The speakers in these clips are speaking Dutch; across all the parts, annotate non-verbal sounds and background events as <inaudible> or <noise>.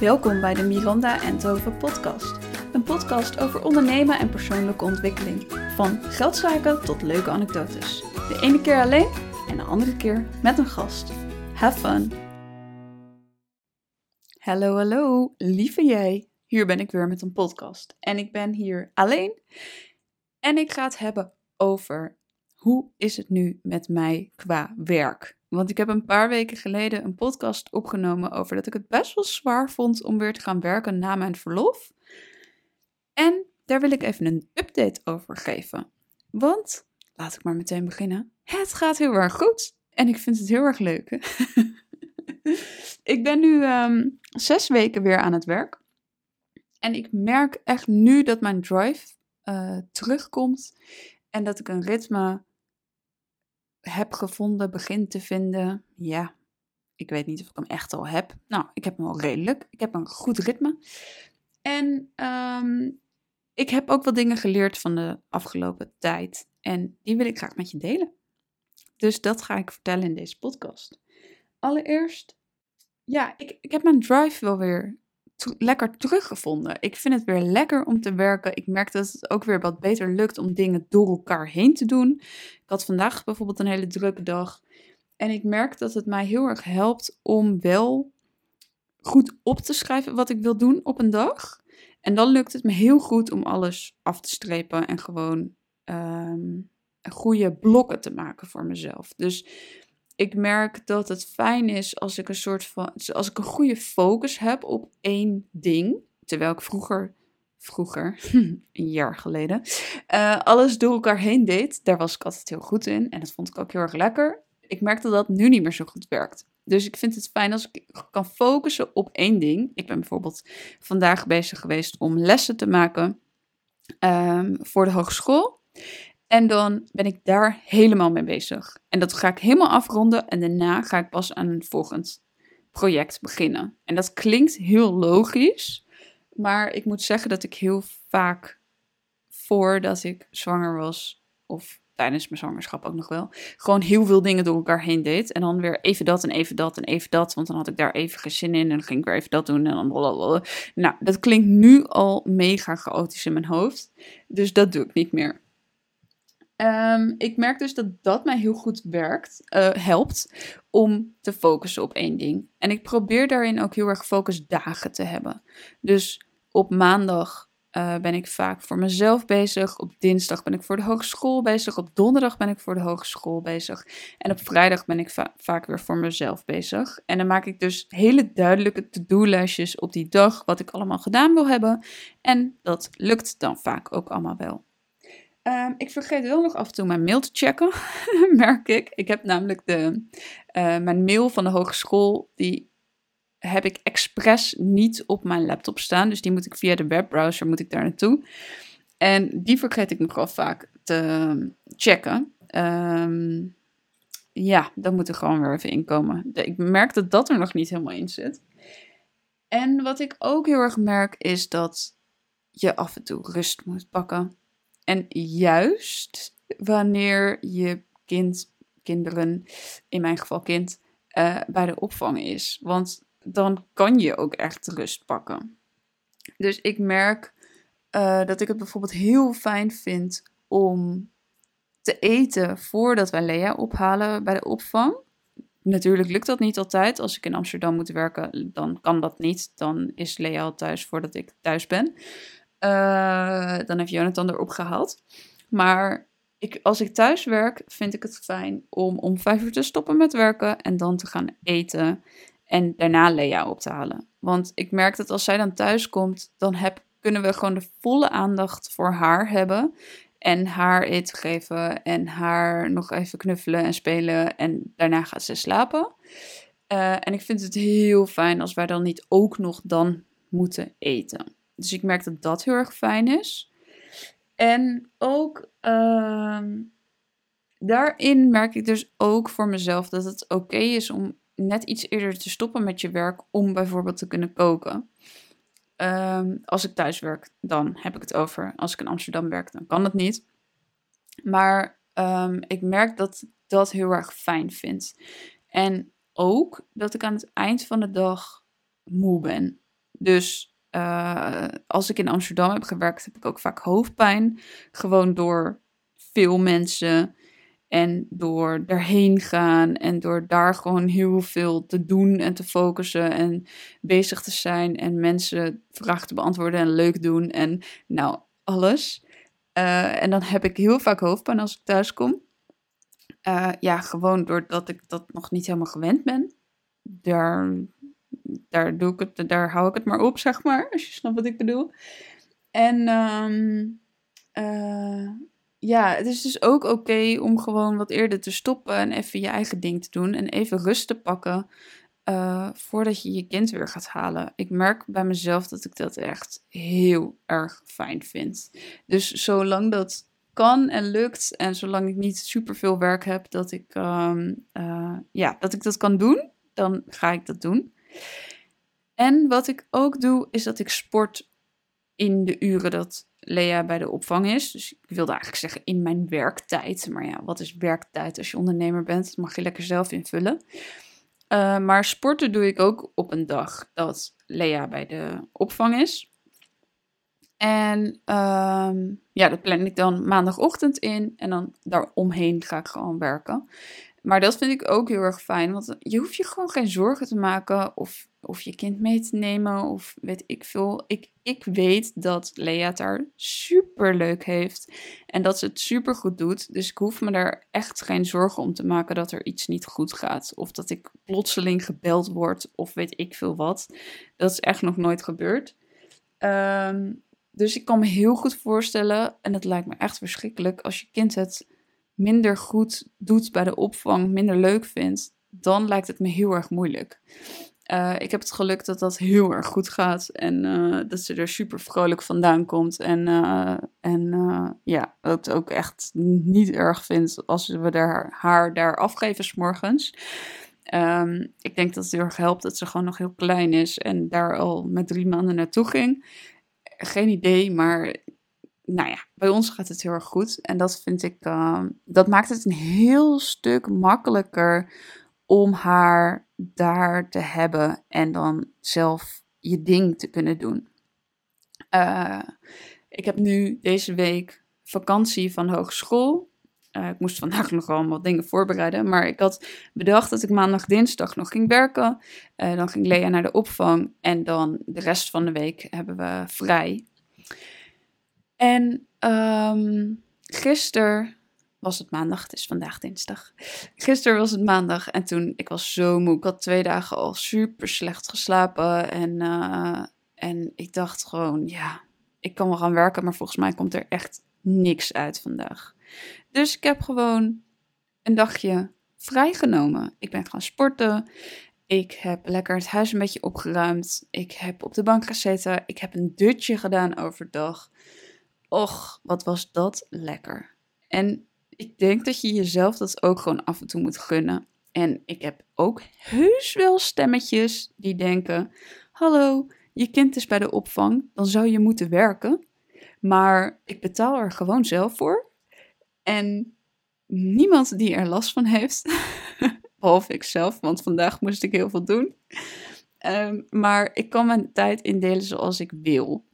Welkom bij de Miranda en Tove podcast. Een podcast over ondernemen en persoonlijke ontwikkeling. Van geldzaken tot leuke anekdotes. De ene keer alleen en de andere keer met een gast. Have fun! Hallo, hallo, lieve jij. Hier ben ik weer met een podcast. En ik ben hier alleen. En ik ga het hebben over hoe is het nu met mij qua werk. Want ik heb een paar weken geleden een podcast opgenomen over dat ik het best wel zwaar vond om weer te gaan werken na mijn verlof. En daar wil ik even een update over geven. Want, laat ik maar meteen beginnen. Het gaat heel erg goed. En ik vind het heel erg leuk. <laughs> ik ben nu ehm, zes weken weer aan het werk. En ik merk echt nu dat mijn drive uh, terugkomt. En dat ik een ritme heb gevonden, begin te vinden. Ja, ik weet niet of ik hem echt al heb. Nou, ik heb hem al redelijk. Ik heb een goed ritme. En um, ik heb ook wat dingen geleerd van de afgelopen tijd. En die wil ik graag met je delen. Dus dat ga ik vertellen in deze podcast. Allereerst, ja, ik, ik heb mijn drive wel weer lekker teruggevonden. Ik vind het weer lekker om te werken. Ik merk dat het ook weer wat beter lukt om dingen door elkaar heen te doen. Ik had vandaag bijvoorbeeld een hele drukke dag. En ik merk dat het mij heel erg helpt om wel goed op te schrijven wat ik wil doen op een dag. En dan lukt het me heel goed om alles af te strepen en gewoon um, goede blokken te maken voor mezelf. Dus ik merk dat het fijn is als ik een soort van, als ik een goede focus heb op één ding. Terwijl ik vroeger, vroeger, <laughs> een jaar geleden, uh, alles door elkaar heen deed. Daar was ik altijd heel goed in en dat vond ik ook heel erg lekker. Ik merk dat dat nu niet meer zo goed werkt. Dus ik vind het fijn als ik kan focussen op één ding. Ik ben bijvoorbeeld vandaag bezig geweest om lessen te maken um, voor de hogeschool. En dan ben ik daar helemaal mee bezig. En dat ga ik helemaal afronden en daarna ga ik pas aan een volgend project beginnen. En dat klinkt heel logisch, maar ik moet zeggen dat ik heel vaak voordat ik zwanger was, of tijdens mijn zwangerschap ook nog wel, gewoon heel veel dingen door elkaar heen deed. En dan weer even dat en even dat en even dat, want dan had ik daar even geen zin in en dan ging ik weer even dat doen en dan blablabla. Nou, dat klinkt nu al mega chaotisch in mijn hoofd, dus dat doe ik niet meer. Um, ik merk dus dat dat mij heel goed werkt, uh, helpt om te focussen op één ding. En ik probeer daarin ook heel erg focusdagen te hebben. Dus op maandag uh, ben ik vaak voor mezelf bezig. Op dinsdag ben ik voor de hogeschool bezig. Op donderdag ben ik voor de hogeschool bezig. En op vrijdag ben ik va vaak weer voor mezelf bezig. En dan maak ik dus hele duidelijke to-do-lijstjes op die dag, wat ik allemaal gedaan wil hebben. En dat lukt dan vaak ook allemaal wel. Um, ik vergeet wel nog af en toe mijn mail te checken, <laughs> merk ik. Ik heb namelijk de, uh, mijn mail van de hogeschool, die heb ik expres niet op mijn laptop staan. Dus die moet ik via de webbrowser, moet ik daar naartoe. En die vergeet ik nogal vaak te checken. Um, ja, dat moet er gewoon weer even inkomen. Ik merk dat dat er nog niet helemaal in zit. En wat ik ook heel erg merk is dat je af en toe rust moet pakken. En juist wanneer je kind, kinderen, in mijn geval kind, uh, bij de opvang is. Want dan kan je ook echt rust pakken. Dus ik merk uh, dat ik het bijvoorbeeld heel fijn vind om te eten voordat wij Lea ophalen bij de opvang. Natuurlijk lukt dat niet altijd. Als ik in Amsterdam moet werken, dan kan dat niet. Dan is Lea al thuis voordat ik thuis ben. Uh, dan heeft Jonathan erop gehaald. Maar ik, als ik thuis werk, vind ik het fijn om om vijf uur te stoppen met werken en dan te gaan eten. En daarna Lea op te halen. Want ik merk dat als zij dan thuis komt, dan heb, kunnen we gewoon de volle aandacht voor haar hebben. En haar eten geven en haar nog even knuffelen en spelen. En daarna gaat ze slapen. Uh, en ik vind het heel fijn als wij dan niet ook nog dan moeten eten. Dus ik merk dat dat heel erg fijn is. En ook uh, daarin merk ik dus ook voor mezelf dat het oké is om net iets eerder te stoppen met je werk om bijvoorbeeld te kunnen koken. Um, als ik thuis werk, dan heb ik het over. Als ik in Amsterdam werk, dan kan dat niet. Maar um, ik merk dat dat heel erg fijn vind. En ook dat ik aan het eind van de dag moe ben Dus uh, als ik in Amsterdam heb gewerkt, heb ik ook vaak hoofdpijn. Gewoon door veel mensen en door daarheen gaan en door daar gewoon heel veel te doen en te focussen en bezig te zijn en mensen vragen te beantwoorden en leuk doen en nou alles. Uh, en dan heb ik heel vaak hoofdpijn als ik thuis kom. Uh, ja, gewoon doordat ik dat nog niet helemaal gewend ben. Daar, daar, doe ik het, daar hou ik het maar op, zeg maar, als je snapt wat ik bedoel. En um, uh, ja, het is dus ook oké om gewoon wat eerder te stoppen en even je eigen ding te doen en even rust te pakken uh, voordat je je kind weer gaat halen. Ik merk bij mezelf dat ik dat echt heel erg fijn vind. Dus zolang dat kan en lukt en zolang ik niet super veel werk heb dat ik, um, uh, ja, dat ik dat kan doen, dan ga ik dat doen. En wat ik ook doe, is dat ik sport in de uren dat Lea bij de opvang is. Dus ik wilde eigenlijk zeggen in mijn werktijd. Maar ja, wat is werktijd als je ondernemer bent? Dat mag je lekker zelf invullen. Uh, maar sporten doe ik ook op een dag dat Lea bij de opvang is. En um, ja, dat plan ik dan maandagochtend in. En dan daaromheen ga ik gewoon werken. Maar dat vind ik ook heel erg fijn. Want je hoeft je gewoon geen zorgen te maken of of je kind mee te nemen of weet ik veel. Ik, ik weet dat Lea het daar super leuk heeft en dat ze het super goed doet. Dus ik hoef me daar echt geen zorgen om te maken dat er iets niet goed gaat. Of dat ik plotseling gebeld word of weet ik veel wat. Dat is echt nog nooit gebeurd. Ehm, dus ik kan me heel goed voorstellen, en het lijkt me echt verschrikkelijk, als je kind het minder goed doet bij de opvang, minder leuk vindt, dan lijkt het me heel erg moeilijk. Uh, ik heb het geluk dat dat heel erg goed gaat en uh, dat ze er super vrolijk vandaan komt. En, uh, en ja, het ook echt niet erg vindt als we daar, haar daar afgeven s'morgens. Um, ik denk dat het heel erg helpt dat ze gewoon nog heel klein is en daar al met drie maanden naartoe ging. Geen idee, maar nou ja, bij ons gaat het heel erg goed. En dat vind ik, dat maakt het een heel stuk makkelijker om haar daar te hebben en dan zelf je ding te kunnen doen. Uh, ik heb nu deze week vakantie van hogeschool. Uh, ik moest vandaag <laughs> nog wat dingen voorbereiden. Maar ik had bedacht dat ik maandag, dinsdag nog ging werken. Uh, dan ging Lea naar de opvang. En dan de rest van de week hebben we vrij. En um, gisteren was het maandag, het is vandaag dinsdag. Gisteren was het maandag en toen, ik was zo moe. Ik had twee dagen al super slecht geslapen en, uh, en ik dacht gewoon, ja, ik kan wel gaan werken, maar volgens mij komt er echt niks uit vandaag. Dus ik heb gewoon een dagje vrijgenomen. Ik ben gaan sporten. Ik heb lekker het huis een beetje opgeruimd. Ik heb op de bank gezeten. Ik heb een dutje gedaan overdag. Och, wat was dat lekker. En ik denk dat je jezelf dat ook gewoon af en toe moet gunnen. En ik heb ook heus wel stemmetjes die denken: Hallo, je kind is bij de opvang, dan zou je moeten werken. Maar ik betaal er gewoon zelf voor. En niemand die er last van heeft, <laughs> behalve ik zelf, want vandaag moest ik heel veel doen. Um, maar ik kan mijn tijd indelen zoals ik wil.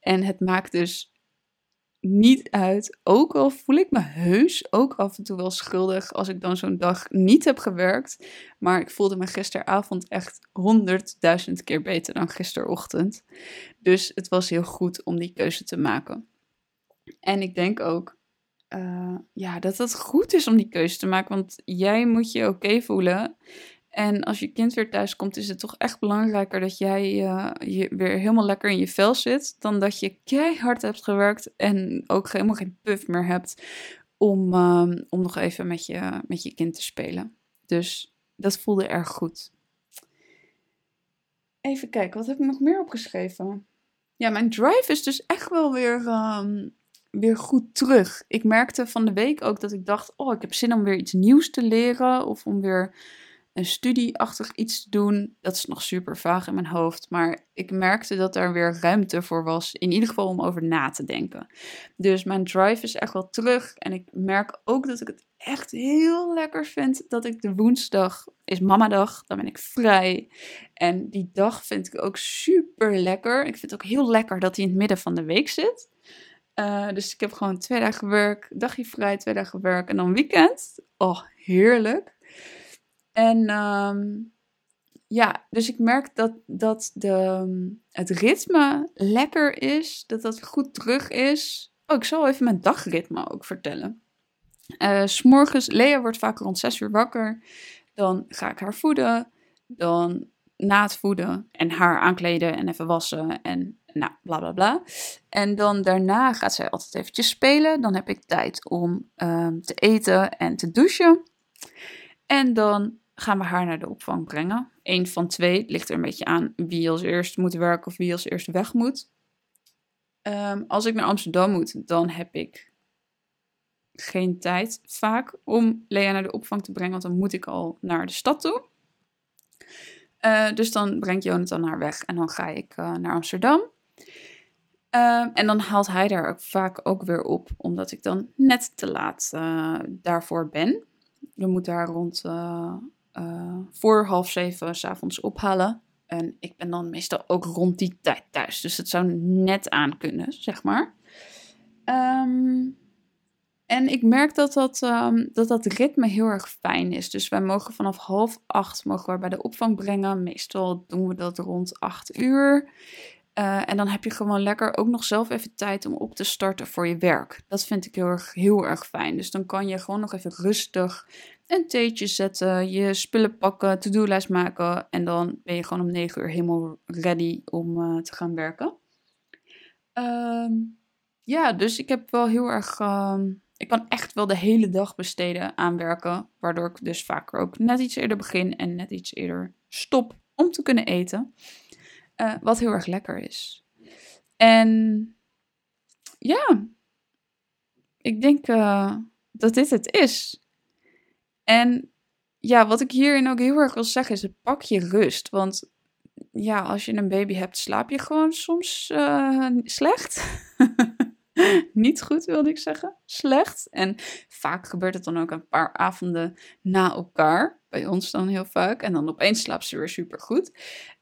En het maakt dus niet uit. Ook al voel ik me heus ook af en toe wel schuldig als ik dan zo'n dag niet heb gewerkt. Maar ik voelde me gisteravond echt honderdduizend keer beter dan gisterochtend. Dus het was heel goed om die keuze te maken. En ik denk ook uh, ja, dat het goed is om die keuze te maken. Want jij moet je oké voelen. En als je kind weer thuis komt, is het toch echt belangrijker dat jij uh, je weer helemaal lekker in je vel zit. Dan dat je keihard hebt gewerkt en ook helemaal geen puff meer hebt om, uh, om nog even met je, met je kind te spelen. Dus dat voelde erg goed. Even kijken, wat heb ik nog meer opgeschreven? Ja, mijn drive is dus echt wel weer, um, weer goed terug. Ik merkte van de week ook dat ik dacht: oh, ik heb zin om weer iets nieuws te leren. Of om weer een studieachtig iets te doen. Dat is nog super vaag in mijn hoofd. Maar ik merkte dat er weer ruimte voor was. In ieder geval om over na te denken. Dus mijn drive is echt wel terug. En ik merk ook dat ik het echt heel lekker vind dat ik de woensdag is mamadag. Dan ben ik vrij. En die dag vind ik ook super lekker. Ik vind het ook heel lekker dat hij in het midden van de week zit. Uh, dus ik heb gewoon twee dagen werk, dagje vrij, twee dagen werk en dan weekend. Oh, heerlijk. En um, ja, dus ik merk dat, dat de, het ritme lekker is, dat dat goed terug is. Oh, ik zal even mijn dagritme ook vertellen. Uh, S'morgens, Lea wordt vaak rond 6 uur wakker. Dan ga ik haar voeden. Dan na het voeden en haar aankleden en even wassen en nou, bla bla bla. En dan daarna gaat zij altijd eventjes spelen. Dan heb ik tijd om um, te eten en te douchen. En dan gaan we haar naar de opvang brengen. Eén van twee, ligt er een beetje aan wie als eerst moet werken of wie als eerst weg moet. Um, als ik naar Amsterdam moet, dan heb ik geen tijd vaak om Lea naar de opvang te brengen, want dan moet ik al naar de stad toe. Uh, dus dan brengt Jonathan haar weg en dan ga ik uh, naar Amsterdam. Uh, en dan haalt hij daar ook vaak ook weer op, omdat ik dan net te laat daarvoor ben. We moeten haar rond voor half zeven s'avonds ophalen. En ik ben dan meestal ook rond die tijd thuis. Dus het zou net aan kunnen, zeg maar. Um, en ik merk dat dat, um, dat dat ritme heel erg fijn is. Dus wij mogen vanaf half acht mogen we bij de opvang brengen. Meestal doen we dat rond acht uur. Uh, en dan heb je gewoon lekker ook nog zelf even tijd om op te starten voor je werk. Dat vind ik heel erg, heel erg fijn. Dus dan kan je gewoon nog even rustig een theetje zetten, je spullen pakken, to-do-lijst maken. En dan ben je gewoon om negen uur helemaal ready om uh, te gaan werken. Uh, ja, dus ik heb wel heel erg ehm, ik kan echt wel de hele dag besteden aan werken. Waardoor ik dus vaker ook net iets eerder begin en net iets eerder stop om te kunnen eten. Uh, wat heel erg lekker is. En ja, ik denk uh, dat dit het is. En ja, wat ik hierin ook heel erg wil zeggen is: pak je rust. Want ja, als je een baby hebt, slaap je gewoon soms uh, slecht. <laughs> niet goed, wilde ik zeggen. Slecht. En vaak gebeurt het dan ook een paar avonden na elkaar. Bij ons dan heel vaak. En dan opeens slaapt ze weer super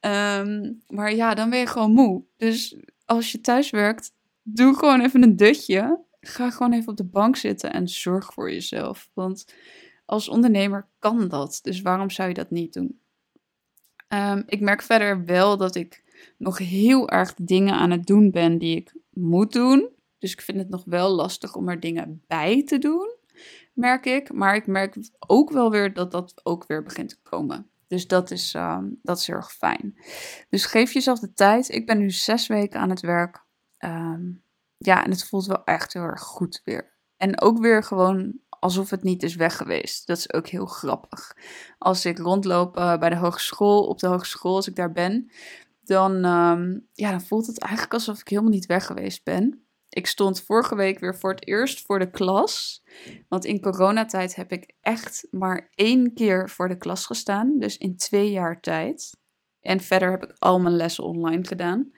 Ehm, maar ja, dan ben je gewoon moe. Dus als je thuis werkt, doe gewoon even een dutje. Ga gewoon even op de bank zitten en zorg voor jezelf. Want als ondernemer kan dat. Dus waarom zou je dat niet doen? Um, ik merk verder wel dat ik nog heel erg dingen aan het doen ben die ik moet doen. Dus ik vind het nog wel lastig om er dingen bij te doen, merk ik. Maar ik merk ook wel weer dat dat ook weer begint te komen. Dus dat is, um, dat is heel erg fijn. Dus geef jezelf de tijd. Ik ben nu zes weken aan het werk. Um, ja, en het voelt wel echt heel erg goed weer. En ook weer gewoon alsof het niet is weg geweest. Dat is ook heel grappig. Als ik rondloop uh, bij de hogeschool, op de hogeschool, als ik daar ben, dan, um, ja, dan voelt het eigenlijk alsof ik helemaal niet weg geweest ben. Ik stond vorige week weer voor het eerst voor de klas. Want in coronatijd heb ik echt maar één keer voor de klas gestaan. Dus in twee jaar tijd. En verder heb ik al mijn lessen online gedaan.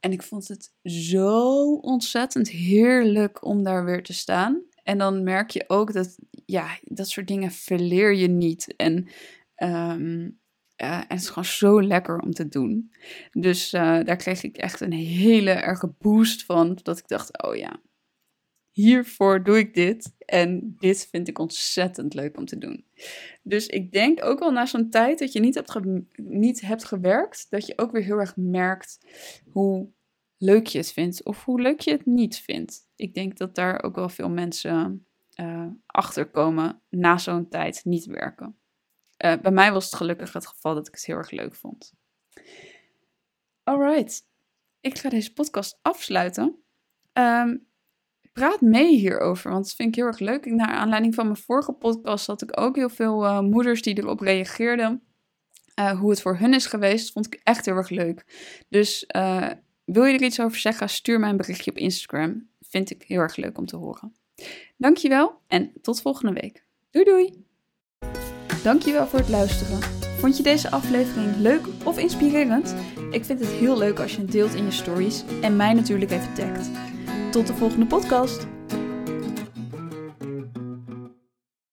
En ik vond het zo ontzettend heerlijk om daar weer te staan. En dan merk je ook dat, ja, dat soort dingen verleer je niet. En um, uh, en het is gewoon zo lekker om te doen. Dus uh, daar kreeg ik echt een hele erge boost van. Dat ik dacht, oh ja, hiervoor doe ik dit. En dit vind ik ontzettend leuk om te doen. Dus ik denk ook wel na zo'n tijd dat je niet hebt, niet hebt gewerkt, dat je ook weer heel erg merkt hoe leuk je het vindt of hoe leuk je het niet vindt. Ik denk dat daar ook wel veel mensen uh, achter komen na zo'n tijd niet werken. Uh, bij mij was het gelukkig het geval dat ik het heel erg leuk vond. Alright, ik ga deze podcast afsluiten. Um, praat mee hierover, want dat vind ik heel erg leuk. Naar aanleiding van mijn vorige podcast had ik ook heel veel uh, moeders die erop reageerden. Uh, hoe het voor hun is geweest, vond ik echt heel erg leuk. Dus wil je er iets over zeggen, stuur mij een berichtje op Instagram. Vind ik heel erg leuk om te horen. Dankjewel en tot volgende week. Doei doei! Dankjewel voor het luisteren. Vond je deze aflevering leuk of inspirerend? Ik vind het heel leuk als je het deelt in je stories en mij natuurlijk even tagt. Tot de volgende podcast.